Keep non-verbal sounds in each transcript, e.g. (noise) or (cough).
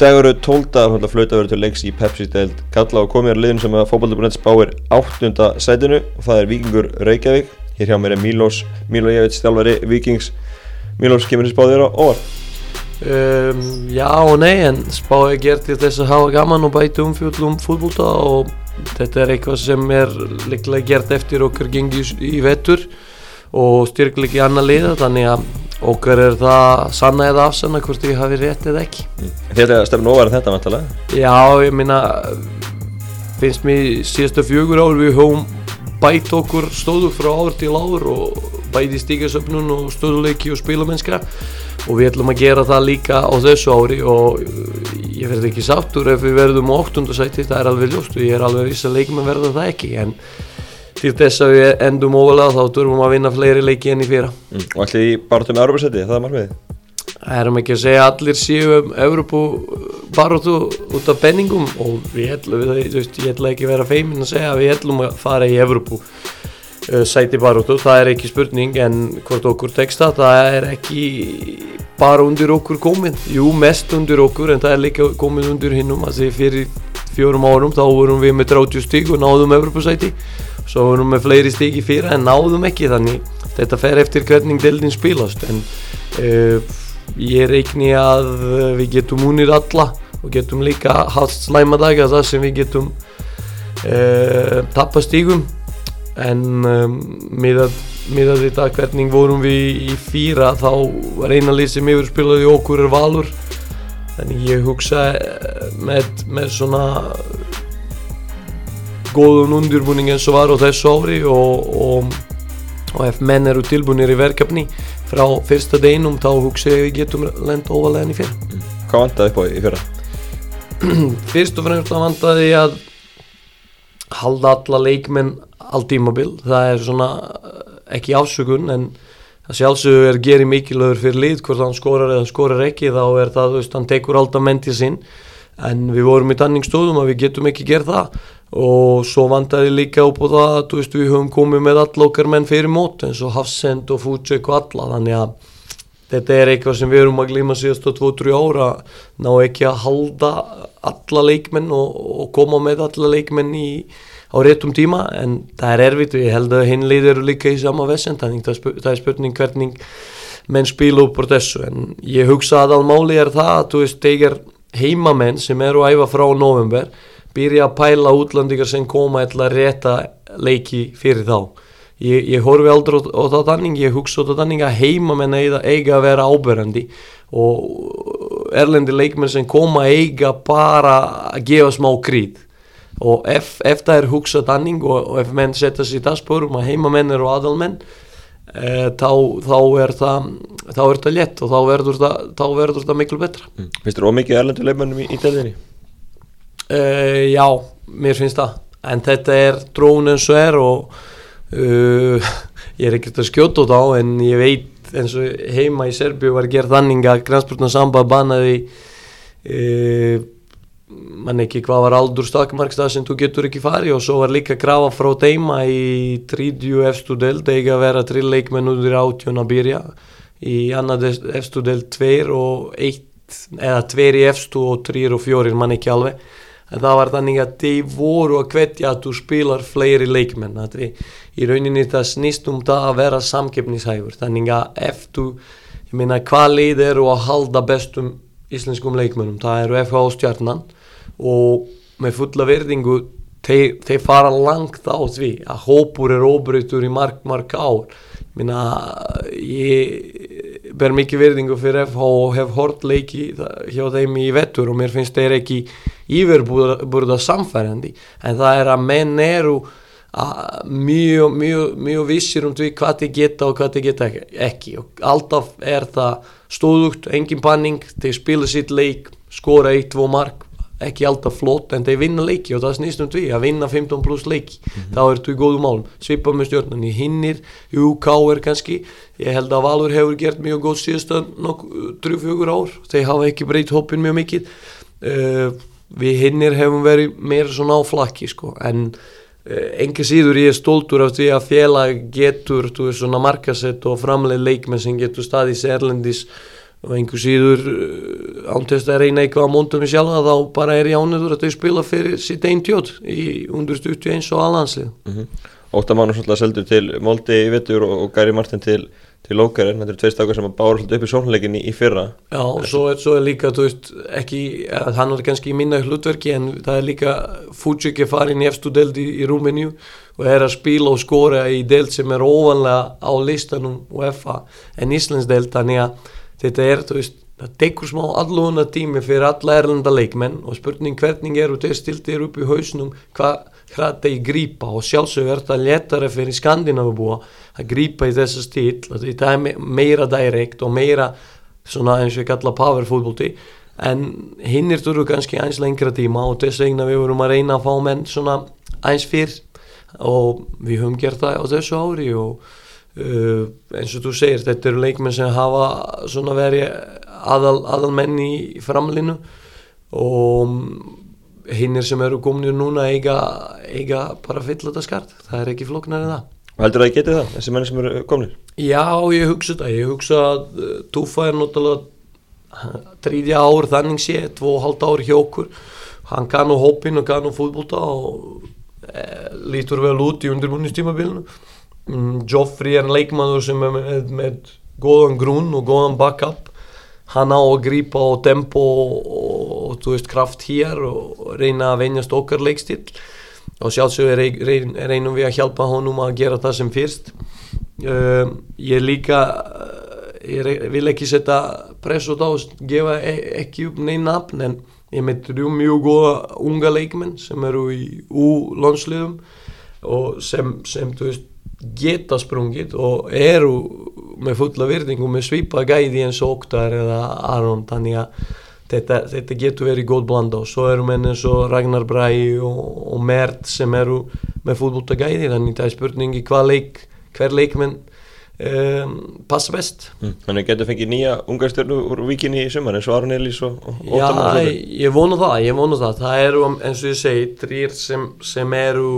dagur eru tóldaðar hólla flauta verið til leiks í Pepsi-deild Kalla og komið er liðin sem að fókbaldi.net spáir áttunda sætinu og það er Vikingur Reykjavík. Hér hjá mér er Mílós Mílójevits stjálfari Vikings Mílós kemur þið spáðir á óvar Um, já og nei, en spáði gert til þess að hafa gaman og bæti umfjöld um fútbólta og þetta er eitthvað sem er líklega gert eftir okkar gengi í vettur og styrkleiki annar liða þannig að okkar er það sanna eða afsanna hvort ég hafi rétt eða ekki Þið ætlaði að stefna óvar en þetta vantalega Já, ég minna finnst mér síðasta fjögur ár við höfum bætt okkur stóðu frá ár til ár og bæti stíkasöfnun og stöðuleiki og spilamennskra og við ætlum að gera það líka á þessu ári og ég verði ekki sáttur ef við verðum á 8. sæti, það er alveg ljóst og ég er alveg viss að leikum að verða það ekki en til þess að við endum óvalega þá durfum að vinna fleiri leiki enn í fyrra. Mm. Og ætlaði í barátum Európa-sæti, það er margmiði Það erum ekki að segja að allir séu um Európu baróttu út af benningum. Og við ætlum við veist, ég ætla ekki að vera feimin að segja að við ætlum að fara í Európu uh, sæti baróttu, það er ekki spurning en hvort okkur teksta, það er ekki bara undir okkur komið, jú mest undir okkur en það er líka komið undir hinnum að því fyrir fjórum árum þá vorum við með 30 stík og náðum Európusæti svo vorum við með fleiri stík í fyrra en náðum ekki þannig þetta fer eftir hvernig deildin spilast. En uh, ég reikni að við getum unir alla og getum líka haft slæma daga það sem við getum uh, tappa stígum en um, miðað miðað við það hvernig vorum við í fýra þá var eina lið sem yfir spilaði okkur er valur. Þannig ég hugsa með, með svona góðun undirbúning eins og var á þessu ári og, og, og ef menn eru tilbúinir í verkefni frá fyrsta deginum þá hugsa ég að við getum lenda óvalega enn í fyrra mm. Hvað vantaði upp á í fyrra? (clears throat) Fyrst og fremst vantaði að halda alla leikmenn allt tímabil, það er svona ekki ásökun en það sjálfsögur er gerið mikilögur fyrir lið hvort hann skorar eða skorar ekki þá er það, þú veist, hann tekur alltaf mentið sinn en við vorum í tanningstóðum að við getum ekki gerð það. Og svo vandaði líka upp á það þú veist, við höfum komið með all okkar menn fyrir mót eins og Hafsend og Fútsök og alla. Þannig að þetta er eitthvað sem við erum að glíma síðast á 2-3 ára ná ekki að halda alla leikmenn og, og koma með alla leikmenn í á réttum tíma. En það er erfitt og ég held að hinlið eru líka í sama vesend þannig það er spurning hvernig menn spila upp úr þessu en ég hugsa að almáli er það að þú veist heimamenn sem eru að æfa frá november byrja að pæla útlandingar sem koma eða rétta leiki fyrir þá. Ég, ég horfi aldrei á, það þannig ég hugsa á það þannig að heimamenn eiga að vera áberandi og erlendi leikmenn sem koma eiga bara að gefa smá krít og ef, ef það er hugsað danning og, og ef menn setja sér það spörum að heimamenn eru aðalmenn e, þá, þá er það þá er það létt og þá verður það, þá verður það miklu betra mm. Finnst þér ómikið erlendu leifmennum í, í delinni? E, já, mér finnst það en þetta er drón eins og er og uh, (laughs) ég er ekkert að skjóta út á en ég veit eins og heima í Serbíu var gerð þannig að grænsbjörna samband bannaði uh, mann ekki hvað var aldur stakmarkstað sem þú getur ekki farið og svo var líka grafa frá teima í 30 efstu delt eiga að vera 3 leikmenn undir átjón að byrja. Í annað efstu delt 2 og 1 eða 2 í efstu og 3 og 4 mann ekki alveg. En það var þannig að þeir voru að hvetja að þú spilar fleiri leikmenn að við, í rauninni það snýst um það að vera samkeppnishæfur. Þannig að eftir, ég meina hvað leið eru að halda bestum íslenskum leikmennum, það eru FH stjarnan og með fulla verðingu þeir, þeir fara langt á því að hópur er óbreytur í mark, mark ár. Minna ég ber mikið verðingu fyrir FH og hef hort leiki hjá þeim í vettur og mér finnst þeir ekki yfirbúrða samfærandi en það er að menn eru mjög, mjög, mjög vissir um því hvað þið geta og hvað þið geta ekki og alltaf er það stóðugt, engin panning, þeir spila sitt leik skora eitt, tvo mark ekki alltaf flott en þeir vinna leiki og það snýst um því að vinna 15 pluss leiki. Mm -hmm. þá ertu í góðu málum, svipa með stjórnarni hinnir, UK er kannski. Ég held að Valur hefur gert mjög góð síðast 3-4 ár. Þeir hafa ekki breytt hoppin mjög mikið. Uh, við hinnir hefum verið meira svona á flakki sko. En engi síður ég er stóltur af því að fjela getur svona markasett og framleið leikmenn sem getur staðis erlendis og einhver síður uh, ántest að reyna eitthvað á móndum í sjálfa þá bara er ég ánæður að þau spila fyrir sitt einn tjótt í undirstutti eins og alhanslið mm -hmm. Óttar Magnús alltaf seldur til vittur og, og Gary Martin til, til Lókaren, þetta er tvei stakar sem báður alltaf upp í sónleikin í, fyrra. Já, og svo er, svo er líka, þú veist, ekki hann er kannski í minna hlutverki en það er líka Fútsik farin í efstu deld í, í Rúmeníu og er að spila og skora í delt sem er óvanlega á listanum UEFA en Íslands delt, þannig að þetta er, þú veist, það tekur smá alluna tími fyrir alla erlenda leikmenn og spurning hvernig eru þeir stiltir upp í hausnum hvað hvað þeir grípa og sjálfsögur er þetta letara fyrir Skandinavubúa að grípa í þessa stíl. Þetta er meira direkt og meira svona eins og ég kalla powerfútbólti en hinn er þurru kannski eins lengra tíma og þess vegna við vorum að reyna að fá menn svona eins fyrr. Og við höfum gert það á þessu ári og uh, eins og þú segir þetta eru leikmenn sem hafa svona verið aðal, aðal menn í framlinu. Og hinnir sem eru kominir núna eiga, eiga bara fyll þetta skart. Það er ekki floknar en það. Heldur það að geti það, þessi menni sem eru kominir? Já, ég hugsa þetta, ég hugsa að uh, Tufa er náttúrulega tríðja ár þannig sé, tvo og halvt ár hjá okkur. Hann kann á hópin og kann á fútbólta og e, lítur vel út í undirbúinistímabilinu mm, Joffrey er en leikmanður sem er með, með góðan grunn og góðan backup hann á að grípa á tempo og, og veist kraft hér og reyna að venjast okkar leikstil og sjálfsögur reyn, reynum við að hjálpa honum að gera það sem fyrst. Uh, ég líka ég vil ekki setja press út á að gefa e ekki upp neina nafn en ég meitur um mjög góða unga leikmenn sem eru í U-lónsliðum og sem, sem veist geta sprungið og eru með fulla virðingu með svipa gæði eins og Oktar eða Aron þannig að þetta, þetta getur verið góð blanda. Og svo eru menn eins og Ragnar Bræi og, og Mert sem eru með fútbólta gæði þannig það er spurningi hvað leik hver leikmenn um, passa best. Mm. Þannig að getur fengið nýja ungarstjörnu úr vikinni í sumar eins og Aron Elís og, og Já, ég vonu það, ég vonu það. Það eru eins og ég segi trýr sem, sem eru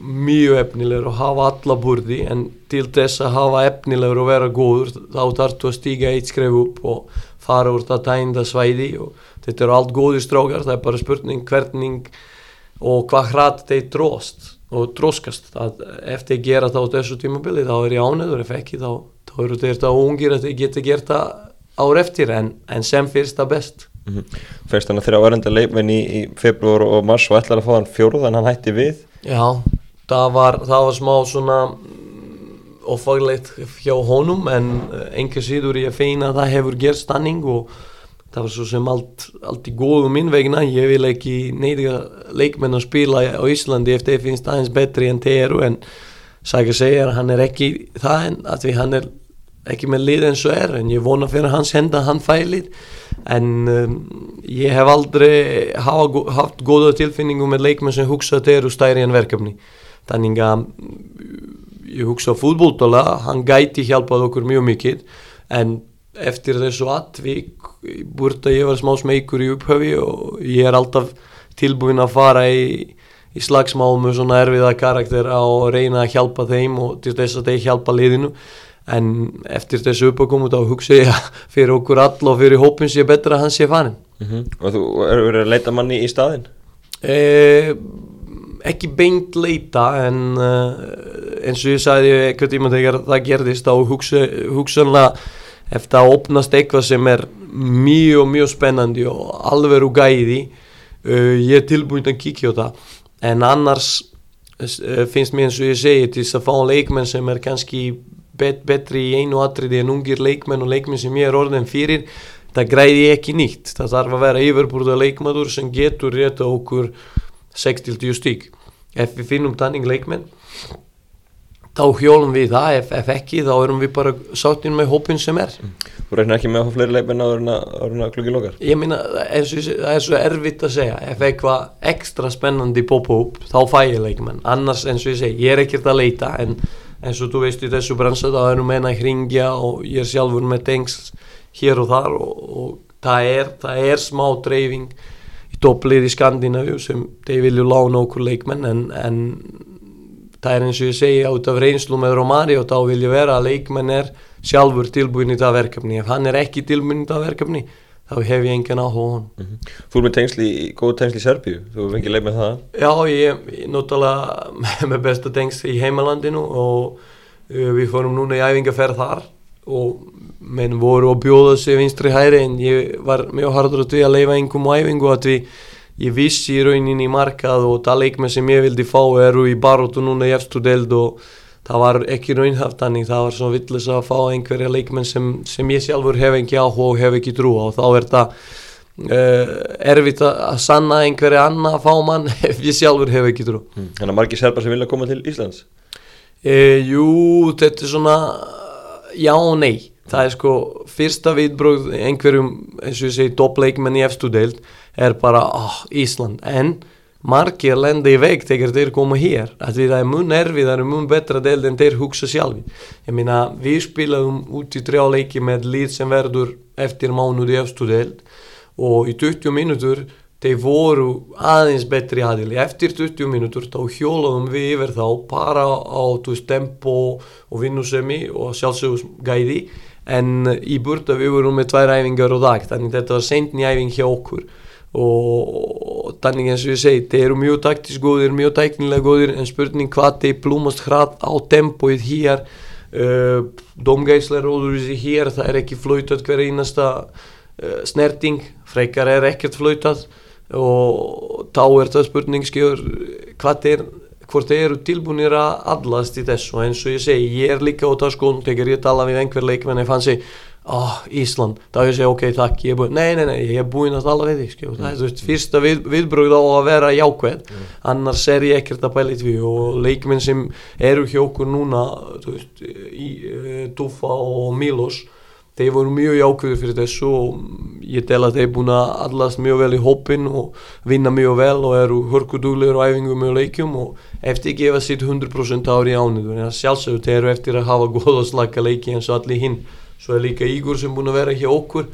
mjög efnilegur og hafa alla burði en til þess að hafa efnilegur og vera góður þá þarf þú að stíga eitt skref upp og fara úr það tænda svæði og þetta eru allt góði strákar það er bara spurning hvernig og hvað hratt þeir dróst og dróskast. Að eftir að gera það á þessu tímabili þá er ég ánöður ef ekki þá, þá eru þeir þetta ungir að þeir geta gert það ár eftir en, en sem fyrst að best. Mm -hmm. Fyrst hann að þrjá verðandi leifin í, í februar og mars og ætlar að fá hann fjóruð en hann hætti við. Já, það var, það var smá svona ofaglegt hjá honum en enga síður ég feina að það hefur gerst stanning og það var svo sem allt, allt í góðu minn vegna. Ég vil ekki neytiga leikmenn að spila á Íslandi eftir að finnst aðeins betri en eru en segja að hann er ekki það en að því hann er ekki með lið eins og er en ég vona fyrir hans henda hann fælið en um, ég hef aldrei hafa, haft góða tilfinningu með leikmenn sem hugsa að eru stæri en verkefni þannig að ég hugsa fútbóltala, hann gæti hjálpað okkur mjög mikið en eftir þessu atvík búrt að ég var smá smeykur í upphöfi og ég er alltaf tilbúin að fara í, í slagsmál með svona erfiða karakter og reyna að hjálpa þeim og til þess að þeir hjálpa liðinu en eftir þessu uppákomu þá hugsa ég að fyrir okkur all og fyrir hópin sé betra að hann sé farin mm -hmm. Og þú eru verið að leita manni í staðin? Eh, ekki beint leita en uh, eins og ég sagði eitthvað tíma þegar það gerðist á hugsa, hugsanlega eftir að opnast eitthvað sem er mjög mjög spennandi og alveg úr gæði uh, ég er tilbúin að kíkja á það. En annars uh, finnst mér eins og ég segi til þess að fá leikmenn sem er kannski bet, betri í einu atriði en ungir leikmenn og leikmenn sem ég er orðin fyrir það græði ekki nýtt. Það þarf að vera yfirbúrða leikmaður sem getur rétt á okkur 6-10 stík ef við finnum tanning leikmenn þá hjólum við það, ef, ef ekki þá erum við bara sáttinn með hópin sem er. Þú reynar ekki með að fá fleiri leikmenn á orðina klukki lokar? Ég minna, það er svo erfitt að segja. Ef eitthvað ekstra spennandi poppa upp, þá fæ ég leikmenn. Annars eins og ég segi, ég er ekkert að leita en eins og þú veist í þessu bransa þá erum við að hringja og ég er sjálfur með tengsl hér og þar og, og það, er, það er smá dreifing í topplið í Skandinavíu sem þeir vilju lána okkur leikmenn en, en það er eins og ég segi át af reynslu með Romario þá vil ég vera að leikmenn er sjálfur tilbúin í það verkefni ef hann er ekki tilbúin í það verkefni þá hef ég engan á hann Mm -hmm. Þú er með tengsli, góð tengsli í Serbíu, þú fengið leið með það. Já, ég er náttúrulega (laughs) með besta tengsl í heimalandinu og uh, við fórum núna í æfingaferð þar og menn voru að bjóða sig vinstri hæri en ég var mjög hardur að því að leifa einhverjum æfingu að við ég vissi í rauninni í markað og það leikmenn sem ég vildi fá eru í barótu núna í efstu deild og það var ekki raunhaft þannig það var svona villis að fá einhverja leikmenn sem, sem ég sjálfur hef ekki áhuga og hef ekki trú á og þá er það uh, erfitt að sanna einhverja annað að fá mann (laughs) ef ég sjálfur hef ekki trú Mm. Þannig að margir serbar sem vilja koma til Íslands. e, Jú, þetta er svona já og nei það er sko fyrsta viðbröð einhverjum, eins og ég segi, toppleikmenn í efstu deild er bara, oh, Ísland. En margir lenda í veg þegar þeir koma hér. Að því það er mun erfið, það er mun betra deild en þeir hugsa sjálfi ég meina, við spilaðum út í þrjá leiki með lið sem verður eftir mánuð í efstu deild og í 20 mínútur þeir voru aðeins betri aðili. Eftir 20 mínútur þá hjólaðum við yfir þá bara á tempo og vinnusemi og sjálfsögus gæði en í burta við vorum með tvær æfingar á dag þannig þetta var sendni æfing hjá okkur. Og þannig eins og ég segi þeir eru mjög taktisk góðir, mjög tæknilega góðir en spurning hvað þeir blúmast hratt á tempoið hér uh, domgæslar óður þessi hér það er ekki flöytað hver einasta uh, snerting, frekar er ekkert flöytað og þá er það spurning skjör hvað þeir hvort þeir eru tilbúinir að allast í þessu. Eins og ég segi, ég er líka á það skon þegar ég tala við einhver leikmenn ef hann segi, oh, Ísland. Þá ég segi, ok, takk, ég er búin, nei, nei, nei ég er búin að tala við því, skjó, það er þú veist fyrsta við, viðbrögð á að vera jákvæð. Annars er ég ekkert að bæla í því. Og leikmenn sem eru hjá okkur núna þú veist, í uh, Tufa og Milos þeir voru mjög jákvæður fyrir þessu og ég tel að þeir búin að allast mjög vel í hópin og vinna mjög vel og eru hörkuduglegur á æfingum og leikjum og eftir að gefa sitt 100% ári ánið en sjálfsögur þeir eru eftir að hafa góð og slaka leiki eins og allir hinn. Svo er líka Ígur sem búin að vera hjá okkur.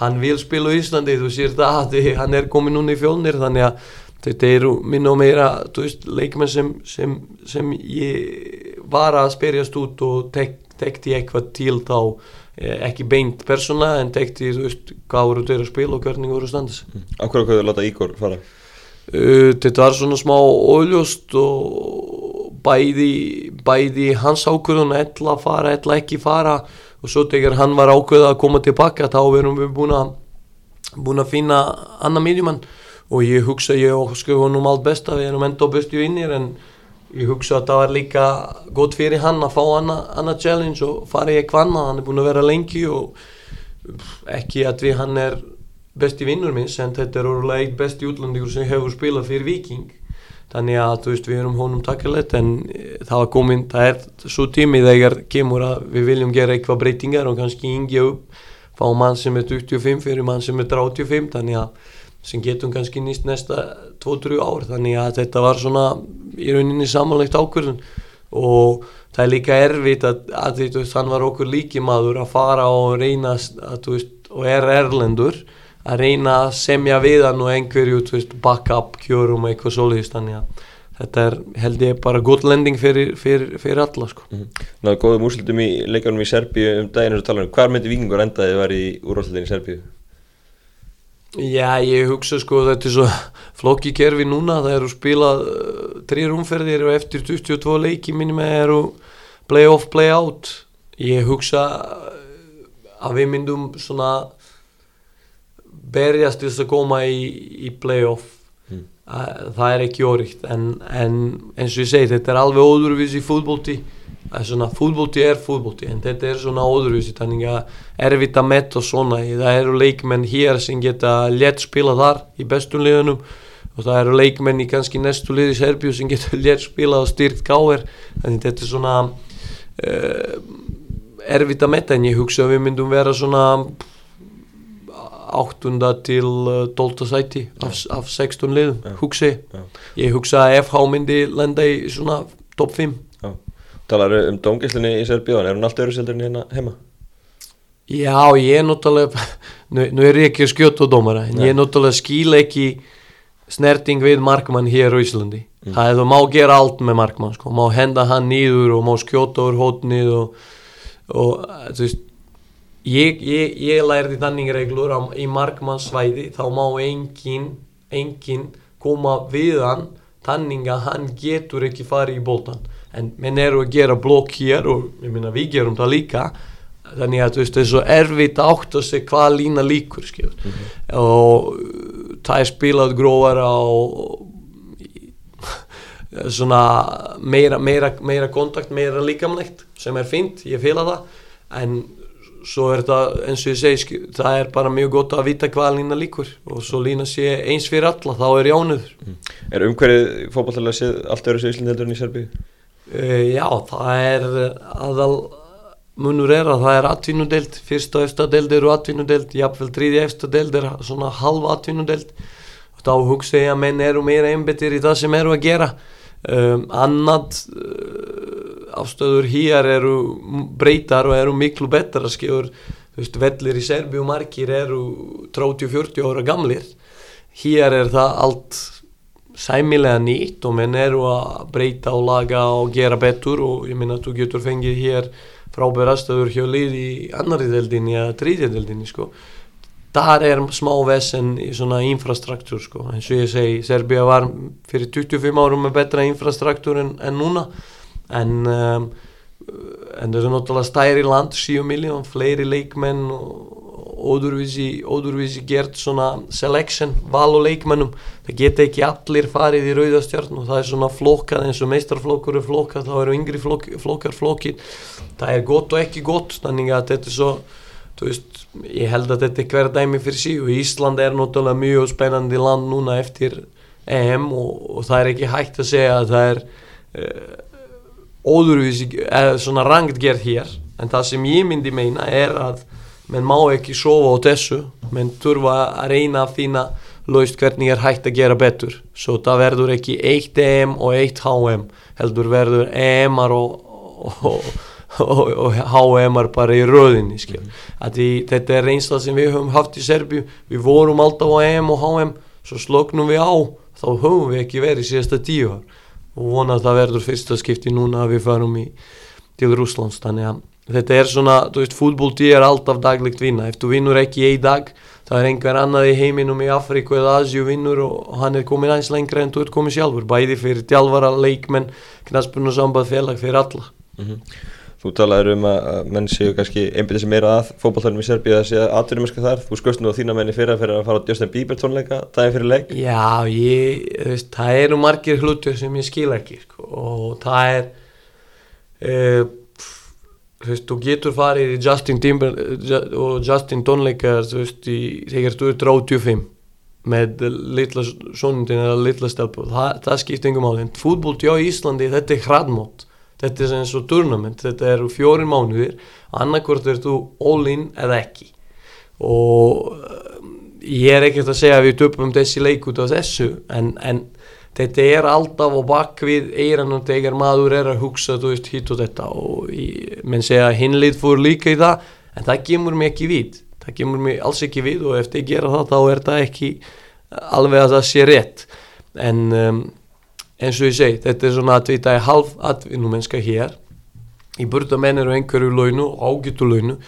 Hann vil spila í Íslandi þú sér það að hann er komin núna í fjólnir þannig að þetta eru minna og meira veist, leikmenn sem, sem, sem ég var að spyrjast út og tek, tekti eitthvað til þá ekki beint persóna en tekti þú veist hvað voru þeir að spila og hvernig voru standis Akkur okkur láta Ígor fara. uh, þetta var svona smá óljóst og bæði, bæði hans ákvöðun ætla að fara, ætla ekki fara og svo þegar hann var ákveða að koma tilbaka þá erum við búin að búin að finna annan miðjumann. Og ég hugsa ég og sko honum allt besta við erum enda bestu vinnir en ég hugsa að það var líka gott fyrir hann að fá annað anna challenge og fara í eitthvað annað, hann er búin að vera lengi og ekki að við hann er besti vinnur minns en þetta er orðlega eitt besti útlandingur sem hefur spilað fyrir Viking þannig að veist við erum honum takkalett en eh, það var komin, það er svo tími þegar kemur að við viljum gera eitthvað breytingar og kannski yngja upp fá mann sem er 25 fyrir mann sem er 35 þannig að sem getum kannski nýst næsta 2-3 ár þannig að þetta var svona í rauninni samanlegt ákvörðun og það er líka erfitt að, að veist, hann var okkur líkimaður að fara og reyna að, veist, og er erlendur að reyna að semja við hann og einhverju veist, backup kjörum og eitthvað svoleiðist þannig að þetta er held ég bara gott lending fyrir, fyrir, fyrir alla sko. Náðu góðum úrslutum í leikjánum í Serbíu um daginn eins og tala um. Hvar myndi Víkingur enda að væri í úrvallutin í Serbíu? Já, ég hugsa sko þetta er svo flokki kerfi núna, það eru spilað uh, þrjir umferðir og eftir 22 leiki með eru play off, play out ég hugsa uh, að við myndum svona berjast til þess að koma í, í play off Mm. það er ekki órikt en, en eins og ég segi þetta er alveg óðurvísi fútbólti það er svona fútbólti er fútbólti en þetta er svona óðurvísi þannig að erfitt að metta svona það eru leikmenn hér sem geta létt spila þar í bestum liðunum og það eru leikmenn í kannski næstu lið í Serbíu sem geta (laughs) létt spila og styrt gáir þannig þetta er svona uh, erfitt að metta en ég hugsa að við myndum vera svona áttunda til uh, tólta sæti af, af 16 liðum, Já. hugsa ég Já. ég hugsa að FH myndi lenda í svona top 5 Já. Talar um dómgæslinni í Serbíu, en er hún allt öðru seldur en hérna heima? Já, ég er náttúrulega nú, nú er ég ekki að skjóta á dómara en ég er náttúrulega skil ekki snerting við markmann hér á Íslandi Mm. það er þú má gera allt með markmann sko. má henda hann nýður og má skjóta úr hótnið og, og þú veist ég, ég, ég lærði þannig reglur á, í markmannsvæði þá má engin, engin koma við hann þannig að hann getur ekki farið í boltan en menn eru að gera blokk hér og ég minna við gerum það líka. Þannig að veist það er svo erfitt að átta sig hvað lína líkur skilur. Og uh, það er spilað grófara og (laughs) svona meira, meira, meira kontakt, meira líkamlegt sem er fínt, ég fila það. En svo er það eins og ég segi það er bara mjög gott að vita hvað lína líkur. Og svo lína sé eins fyrir alla þá er jánuður Er umhverfið fótballtalega séð allt öðru sér Íslandi heldur en í Serbíu? Uh, já, það er aðal munur er að það er atvinnudeld fyrsta og efsta deld eru atvinnudeld jafnvel þriði efsta deld er svona halv atvinnudeld og þá hugsa ég að menn eru meira einbetir í það sem eru að gera. Um, annað uh, afstöður hér eru breytar og eru miklu betra skefur, þú veist, vellir í Serbíu margir eru 30-40 ára gamlir. Hér er það allt sæmilega nýtt og menn eru að breyta og laga og gera betur og ég minna að þú getur fengið hér frábær aðstöður hjá lið í annari deldinni eða tríðja deldinni sko. Þar er smá vesen í svona infrastruktúr sko. eins og ég segi, Serbia var fyrir 25 árum með betra infrastruktúr en, en núna en um, en það er náttúrulega stæri land 7 miljón, fleiri leikmenn og ódurvísi, ódurvísi gert svona selection, val og leikmennum það geta ekki allir farið í rauðastjörn og það er svona flokkað eins og meistarflokkur er flokkað, þá eru yngri flokk, flokkar flokkir, það er gott og ekki gott þannig að þetta er svo veist, ég held að þetta er hver dæmi fyrir sí og Ísland er náttúrulega mjög spennandi land núna eftir EM og, og það er ekki hægt að segja að það er uh, óðurvísi, eða svona rangt gerð hér. En það sem ég myndi meina er að menn má ekki sofa á þessu menn þurfa að reyna að finna laust hvernig er hægt að gera betur. Svo það verður ekki eitt EM og eitt HM heldur verður EM-ar og, og, og, og HM-ar bara í röðinni mm. því, þetta er reynsla sem við höfum haft í Serbíu. Við vorum alltaf á EM og HM svo sloknum við á þá höfum við ekki verið síðasta tíu og vona að það verður fyrsta skipti núna að við farum í, til Rúslands þannig að þetta er svona, þú veist, fútbóltí er alltaf daglegt vinna, ef þú vinnur ekki í dag það er einhver annað í heiminum í Afríku eða Asjú vinnur og hann er komin aðeins lengra en þú ert komin sjálfur, bæði fyrir tjálfara, leikmenn, knaspun og samband félag fyrir alla. Mm -hmm. Þú talaður um að menn séu kannski einbindið sem meira að fótballtælum í Serbíu að séu aðturumerska þar, þú skoðst nú á þína menni fyrir að fyrir að fara á Justin Bieber tónleika daginn fyrir leik. Já, ég, veist, það eru margir hlutur sem ég skil ekki sko, og það er uh, þú veist, þú getur farið í Justin Timber og Justin tónleikar þú veist, í, þegar þú ert 85 með litla sonundin eða litla stelpu, það, það skipt engum áli, en fútbólti á Íslandi þetta er hraðmót, þetta er eins og turnament, þetta eru fjórin mánuðir. Annarkvort er þú all in eða ekki. Og ég er ekkert að segja að við töpum þessi leik út af þessu en, en þetta er alltaf á bakvið eiranum þegar maður er að hugsa þú veist hitt og þetta. Og menn segja að hinlið fór líka í það en það gemur mig ekki við. Það gemur mig alls ekki við og eftir ég gera það þá er það ekki alveg að það sé rétt. En um, eins og ég segi þetta er svona að þetta er halv atvinnumennska hér. Í burta menn eru einhverju launu og ágætu launu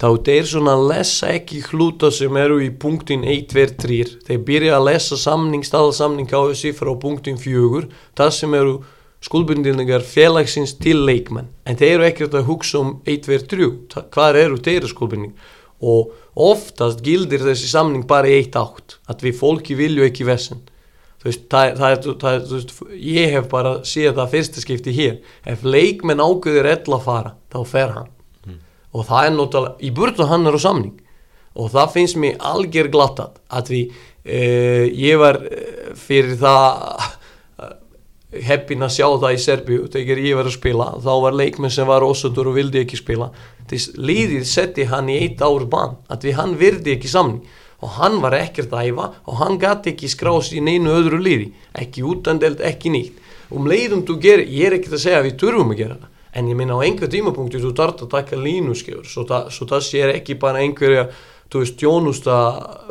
þá þeir svona lesa ekki hluta sem eru í punktin 1, 2, 3 þeir byrja að lesa samning, staðalsamning á þessi frá punktin 4 það sem eru skuldbundinlegar félagsins til leikmenn. En þeir eru ekkert að hugsa um 1, 2, 3 hvað eru þeirra skuldbunding og oftast gildir þessi samning bara í eitt átt að við fólki vilju ekki vesen þú veist, það, það það er veist, ég hef bara séð það fyrsta skipti hér. Ef leikmenn ágöður ell að fara þá fer hann og það er náttúrulega, í burtu hann er á samning. Og það finnst mér algjör glattat að því uh, ég var uh, fyrir það uh, heppin að sjá það í Serbíu þegar ég var að spila, þá var leikmenn sem var ósötur og vildi ekki spila. Þess liðið setti hann í eitt ár bann að því hann virdi ekki samning. Og hann var ekkert að æfa og hann gæti ekki skrás í neinu öðru liði. Ekki útandeld, ekki nýtt um leiðum þú gerir, ég er ekkert að segja að við turfum að gera það en ég minna á einhver tímapunkti þú þarf að taka línu skefur svo, það, svo það sér ekki bara einhverja þú veist, djónusta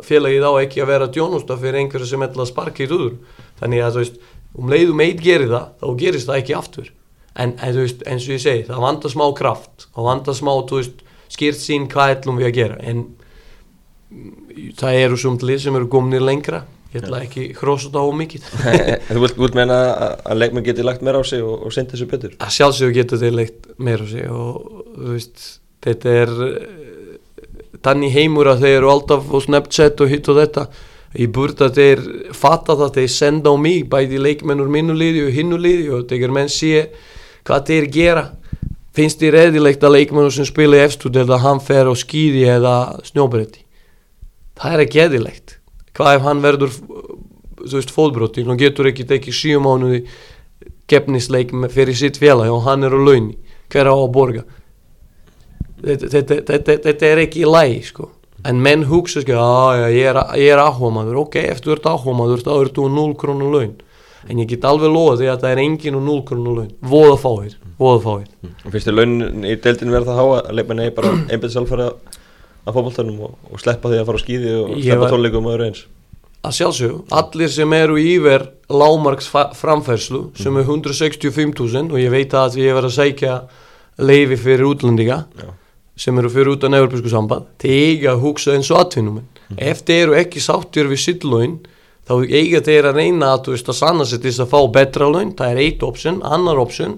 félagið á ekki að vera djónusta fyrir einhverju sem ætla að sparka í rúður þannig að þú veist, um leiðum eitt gerir það þá gerist það ekki aftur. En, en þú veist, eins og ég segi, það vandar smá kraft. Það vandar smá, þú veist, skýrt sín hvað ætlum við að gera. En mm, það eru sumtlið sem eru gómnir lengra ég ætla ekki hrósa þetta ómikið (laughs) Þú vilt, meina að, leikmenn geti lagt meira á sig og, og sendi þessu betur? að sjálfsögur getur þeir leikt meira á sig og þú veist, þetta er þannig heimur að þeir eru alltaf á Snapchat og hitt og þetta. Ég búrt að þeir fatta það þeir senda á mig bæði leikmenn úr minnu liði og hinnu liði og þegar menn sé hvað þeir gera. Finnst þér eðilegt að leikmennu sem spila í eftir eða hann fer á skýði eða snjóbretti? Það er ekki eðilegt hvað ef hann verður fóðbrotti og getur ekki tekið síu mánuði gefnisleik fyrir sitt félag og hann er á launi hver á að borga? Þetta, er ekki lægi sko. En menn hugsa sko að ég er, áhugamandur ok, eftir þú ert áhugamandur þá ert þú 0 krónu laun. En ég get alveg loða því að það er engin og 0 krónu laun. Voða fáir, fáir. Og þér launin í deildinu verða há að leikmenn eigi bara einbæðið sjálfæri að fótballtænum og, og sleppa því að fara á skýði og sleppa tónleikum og öðru eins. Að sjálfsög, allir sem eru yfir lámarks framfærslu sem er 165.000 og ég veit að ég verð að sækja leifi fyrir útlendinga Já. sem eru fyrir utan Evropasku samband þeir eiga að hugsa eins og atvinnum ef þeir eru ekki sáttir við sitt laun þá eiga þeir að reyna að, þú veist, að sanna sér til þess að fá betra laun. Það er eitt option, annar option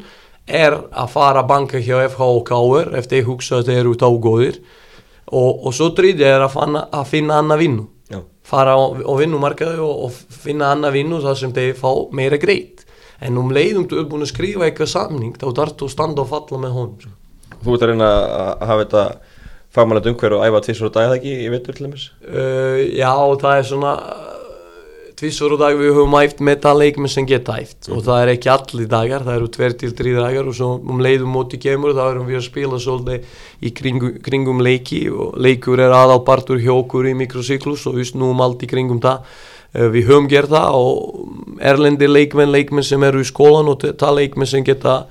er að fara að banka hjá FH og KR ef þeir hugsa að þeir eru þá góðir og, og svo þriðja er að, fanna, að finna annað vinnu Já, fara á, á vinnumarkaði og, og finna annað vinnu þar sem þeir fá meira greitt. En um leiðum þú er búin að skrifa eitthvað samning þá þarf þú að standa og falla með honum sko. þú ert að reyna að hafa þetta fagmannlega umhver og æfa tvisur og dagið ekki í veitur til dæmis? Uh, já það er svona tvísor og dag við höfum æft með það leikmenn sem geta æft. Og það er ekki allir dagar, það eru tver til þrý dagar og svo um leiðum móti kemur þá erum við að spila svolítið í kringu, kringum leiki og leikur er aðalpartur hjá okkur í mikrosyklus og við snúum allt í kringum það. Uh, við höfum gert það og erlendir leikmenn, leikmenn sem eru í skólan og það leikmenn sem geta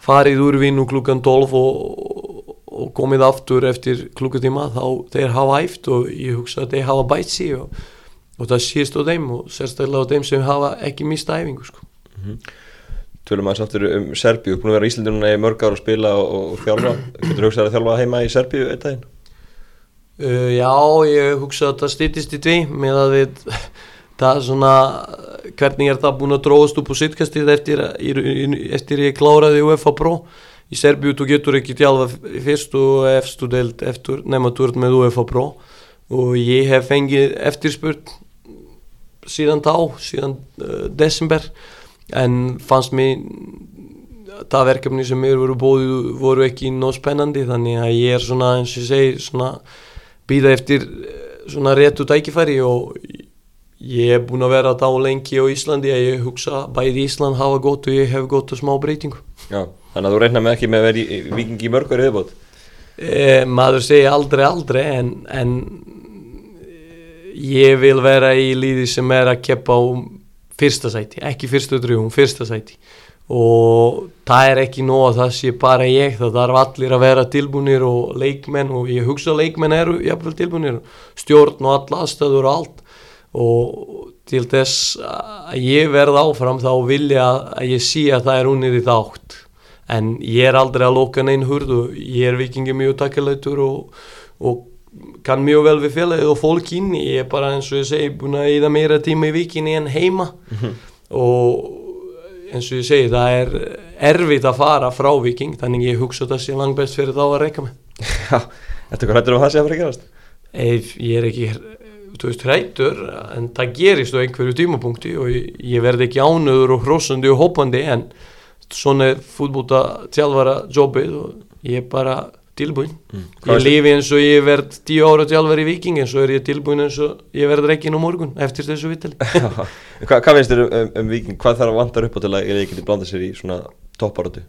farið úr vinnu klukkan 12 og, og komið aftur eftir klukkutíma þá þeir hafa æft og ég hugsa að þeir hafa bætt sig og, og það sést á þeim og sérstaklega á þeim sem hafa ekki mista æfingu sko. Tölum aðeins aftur um Serbíu, búin að vera í Íslandi núna í mörg ár og spila og, og þjálfa. Getur hugsað að þjálfa heima í Serbíu einn daginn? uh, Já, ég hugsa að það stýttist í tví með að við það er svona hvernig er það búin að dróðast upp á sittkastið eftir, að- eftir ég kláraði UEFA Pro? Í Serbíu þú getur ekki tjálfa fyrstu og efstu deild eftir nema þú ert með UEFA Pro. Og ég hef fengið eftirspurt síðan þá, síðan uh, desember. En fannst mér það verkefni sem mér voru bóðið voru ekki nóg spennandi þannig að ég er svona eins og ég segi svona býða eftir eh, svona réttu tækifæri og ég er búin að vera þá lengi á Íslandi að ég hugsa bæði Ísland hafa gott og ég hef gott og smá breytingu. Já, þannig að þú reyna með ekki með að vera vikingi í mörg ári viðbót e, maður segir aldrei aldrei en, en eh, ég vil vera í líði sem er að keppa á fyrsta sæti, ekki fyrstu drjúum, fyrsta sæti. Og það er ekki nóg að það sé bara ég, það þarf allir að vera tilbúinir og leikmenn og ég hugsa að leikmenn eru jafnvel tilbúinir stjórn og alla aðstöður og allt. Og til þess að ég verð áfram þá vilja að ég sé að það er unnið í þátt. En ég er aldrei að loka neinn hurð og ég er vikingi mjög takkilætur og, og kann mjög vel við félagið og fólk inni ég er bara eins og ég segi búin að eða meira tíma í vikinni en heima. Og eins og ég segi það er erfitt að fara frá viking þannig ég hugsa það sé langt best fyrir þá að reyka mig. Já, þetta hvað hættur um það sé að fara að gerast? ef ég er ekki þú veist hrættur en það gerist á einhverju tímapunkti og ég, ég verð ekki ánöður og hrósandi og hoppandi en svona er fútbólta tjálfara jobbið og ég er bara tilbúin. Hvað ég lifi eins og ég verð tíu ára tjálfari í viking en svo er ég tilbúin eins og ég verð reikin á morgun eftir þessu vitali (laughs) Já, hvað, finnst þér um, um, um viking? Hvað þarf að vantar upp á til að ég geti blandað sér í svona topparötu?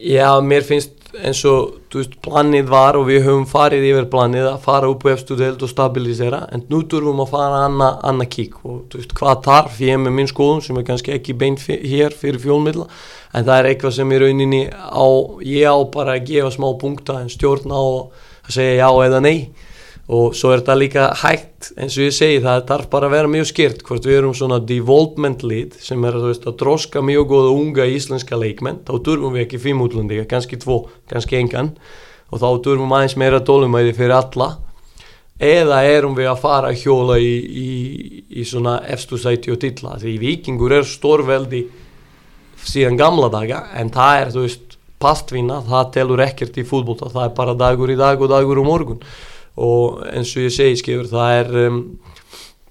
Já, mér finnst eins og þú veist, planið var og við höfum farið yfir planið að fara upp á efstu deild og stabilisera en nú þurfum að fara annað anna kík. Og þú veist, hvað þarf? Ég með minn skoðum sem er kannski ekki beint hér fyrir fjólmiðla en það er eitthvað sem í rauninni á, ég á bara að gefa smá punkta en stjórn á að segja já eða nei og svo er þetta líka hægt eins og ég segi það þarf bara að vera mjög skýrt hvort við erum svona development lead sem er veist, að droska mjög góða unga íslenska leikmenn. Þá durfum við ekki fimm útlendinga, kannski tvo, kannski engan. Og þá durfum aðeins meira dólumæði fyrir alla. Eða erum við að fara að hjóla í, í, í svona efstu sæti og tilla því vikingur er stórveldi síðan gamla daga en það er þú veist pastvinna, það telur ekkert í fútbólta, það er bara dagur í dag og dagur um morgun og eins og ég segi skifur, það er, um,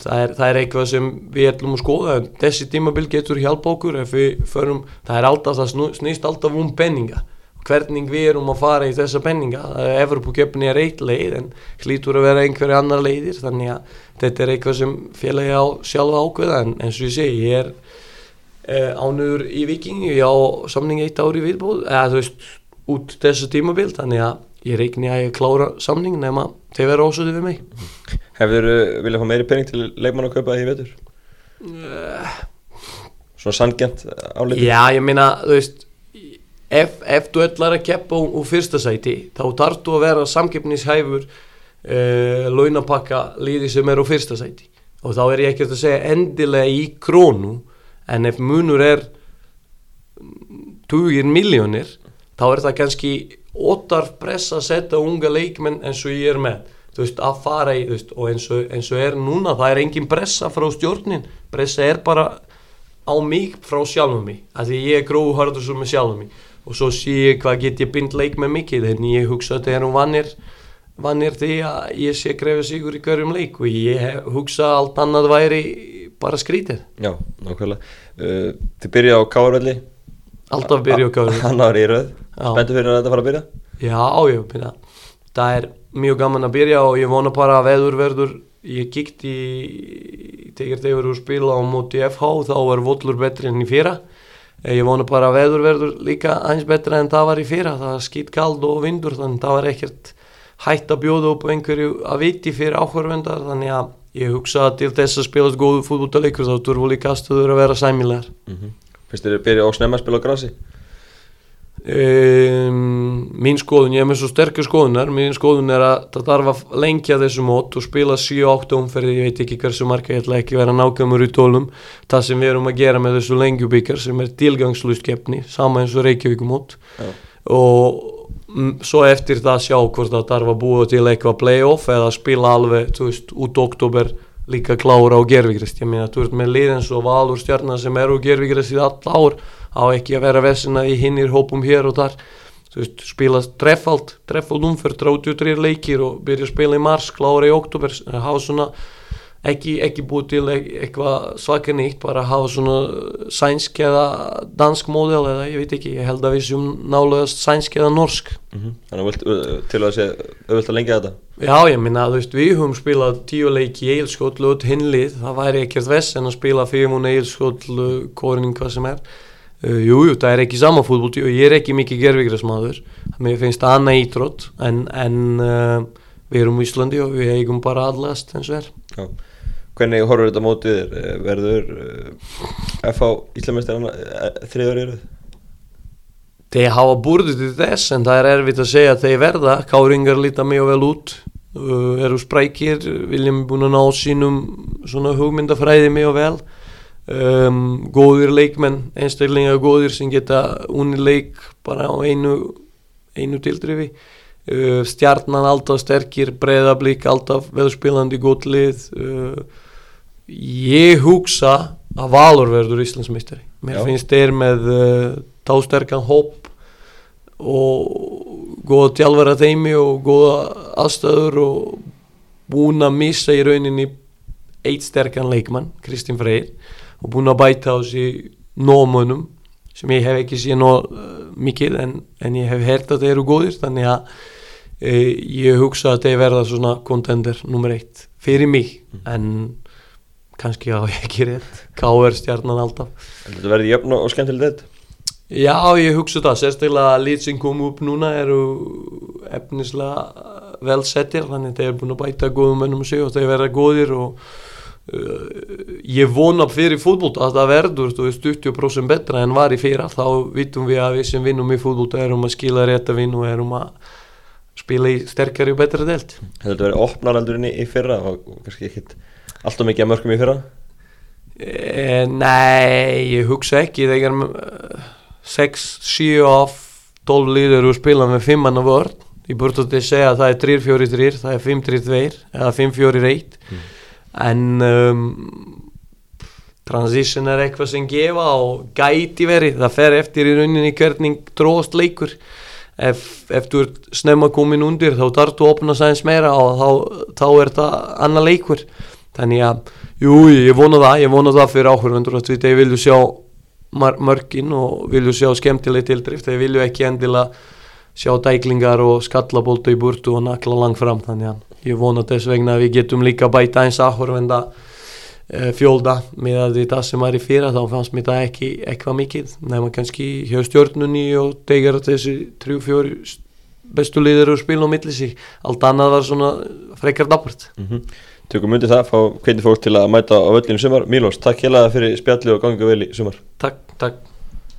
það er, það er eitthvað sem við ætlum að skoða. En þessi tímabil getur hjálpa okkur ef við förum, það er alltaf, það snýst alltaf um penninga. Hvernig við erum að fara í þessa penninga. Evropaköpni er eitt leið en hlýtur að vera einhverja annar leiðir. Þannig að þetta er eitthvað sem félagi á sjálfa ákveða. En eins og ég segi ég er eh, ánur í vikingi á samning eitt ári viðbúð eða þú veist út þessu tímabild þannig að ég reikni að ég klára samning nema þeir vera ósöðu við mig Hefur þú viljað fá meiri penning til leikmann að kaupa því vetur? Uh, Svona sangjant álítið? Já, ég minna, þú veist ef, ef þú ætlar að keppa úr fyrsta sæti þá þarf þú að vera samkeppnishæfur uh, launapakka líði sem er á fyrsta sæti og þá er ég ekkert að segja endilega í krónu en ef munur er 20 miljónir þá er það kannski ótarf press að setja unga leikmenn eins og ég er með. Þú veist að fara í veist, og eins og, eins og er núna það er engin pressa frá stjórnin. Pressa er bara á mig frá sjálfum mig að því ég er gróðhardur sem er sjálfum mig og svo sé ég hvað get ég bind leik með mikið. En ég hugsa að það er um vannir vannir því að ég sé grefa sigur í hverjum leik. Og ég hugsa allt annað væri bara skrítið. Já, nákvæmlega. Uh, Þið byrja á Káarvelli Alltaf byrja á Káarvelli Annar í röð, spenntu fyrir að þetta fara að byrja? Já, ég byrja. Það er mjög gaman að byrja og ég vona bara að veður verður. Ég kíkt í tegir þegar þú spila á móti FH þá var vollur betri enn í fyrra. Eh, ég vona bara að veður verður líka aðeins betra en það var í fyrra, það var skýt kald og vindur þannig það var ekkert hægt að bjóða upp einhverju að viti fyrir áhverfendar þannig að ég hugsa að til þess að spilast góðu fútbóltaleikur þá þurfu líka aðstöður að vera sæmilegar. Mm -hmm. Er þið að byrja á snemma að spila á grasi? Um, mín skoðun, ég hef með svo sterkur skoðunar mín skoðun er að það þarf að lengja þessu mót og spila 7-8 umferði ég veit ekki hversu marga, ég ætla ekki vera nákvæmur í tólum, það sem við erum að gera með þessu lengjubíkar sem er tilgangslust keppni, sama eins og Reykjavíkumót ja. og m, svo eftir það sjá hvort það þarf að búa til eitthvað playoff eða spila alveg, þú veist, út oktober líka klára á gerfigrist, ég meina, þú veist með liðins og valur stjarnar sem eru á gerfigrist í all ár á ekki að vera vesina í hinnir hópum hér og þar. Þú veist, spila treffald treffald umferð, 33 leikir og byrja að spila í mars, klára í oktober hafa svona, ekki, ekki búið til eitthvað svaka nýtt bara hafa svona sænsk eða dansk módel eða ég veit ekki ég held að við séum nálegast sænsk eða norsk. Mm -hmm. Þannig að til að sé auðvitað lengja þetta? Já, ég minna, þú veist, við höfum spilað tíu leiki í eilskótlu og hinnlið, það væri ekkert vest en að spila fyrir múna eilskótlu, kóring, hvað sem er. Jújú, uh, jú, það er ekki sama fútból og ég er ekki mikið gerfigræsmaður mér finnst það annað ítrótt en, en uh, við erum í Íslandi og við eigum bara allast eins og er. Já. Hvernig horfur þetta mótið þér? Eh, verður uh, FH Íslamestir þriður eruð? Þeir hafa búrðið til þess en það er erfitt að segja að þeir verða. Káringar líta mjög vel út. Uh, eru sprækir, viljum búin að ná sínum svona hugmyndafræði mjög vel. Um, góðir leikmenn einstaklega góðir sem geta unni leik bara á einu einu tildrifi. Uh, stjarnan alltaf sterkir breyðablík alltaf veðspilandi gótt lið. Uh, ég hugsa að Valur verður Íslandsmeistari mér Já. finnst þeir með uh, tásterkan hóp og góða tjálfara þeimi og góða aðstöður og búin að missa í rauninni eitt sterkan leikmann, Kristinn Freyr og búin að bæta á þessi nómunum sem ég hef ekki síðan uh, mikið en, en ég hef hert að þeir eru góðir þannig að e, ég hugsa að þeir verða svona kontender nummer eitt fyrir mig mm. en kannski á ekki rétt. K.R. stjarnan alltaf. Þetta verði jöfn og skemmtileg þetta? Já, ég hugsa það, sérstaklega lít sem kom upp núna eru efnislega vel settir þannig að þeir eru búin að bæta góðum ennum sig og þeir verða góðir og Uh, ég vona fyrir fútbólta að það verður veist, 20% betra en var í fyrra. Þá vitum við að við sem vinnum í fútbólta erum að skila rétt að vinna og erum að spila í sterkari og betra delt Þetta verið opnar aldurinn í, fyrra? Og, og kannski ekkit alltaf mikið að mörgum í fyrra? E, Nei, ég hugsa ekki. Þegar uh, 6, 7 af 12 líður og spila með 5 manna vörn. Ég búið að segja að það er 3-4-3 það er 5-3-2 eða 5-4-1 Mm. en um, transition er eitthvað sem gefa og gæti verið, það fer eftir í rauninni hvernig dróðast leikur. Ef, ef þú ert snemma komin undir þá þú að opna sæðins meira og þá, þá er það annar leikur þannig að, jú, ég vona það ég vona það fyrir áhverjum að þeir vilju sjá mar mörkin og vilju sjá skemmtileg tildrift, þeir vilju ekki endilega sjá dæklingar og skallabólta í burtu og nakla langt fram. Þannig að ég vona þess vegna að við getum líka bæta eins áhverjum uh, fjólda með að þetta sem er í fyrra þá fannst mér það ekki eitthvað mikið nema kannski hjá stjórnunni og tegar þessi 3-4 bestu liður og spilna á milli sig. Allt annað var svona frekar dabbart mm -hmm. Tökum undir það, fá hvernig fólk til að mæta á völlinu sumar. Mílos, takk hérlega fyrir spjalli og gangi vel í sumar. Takk, takk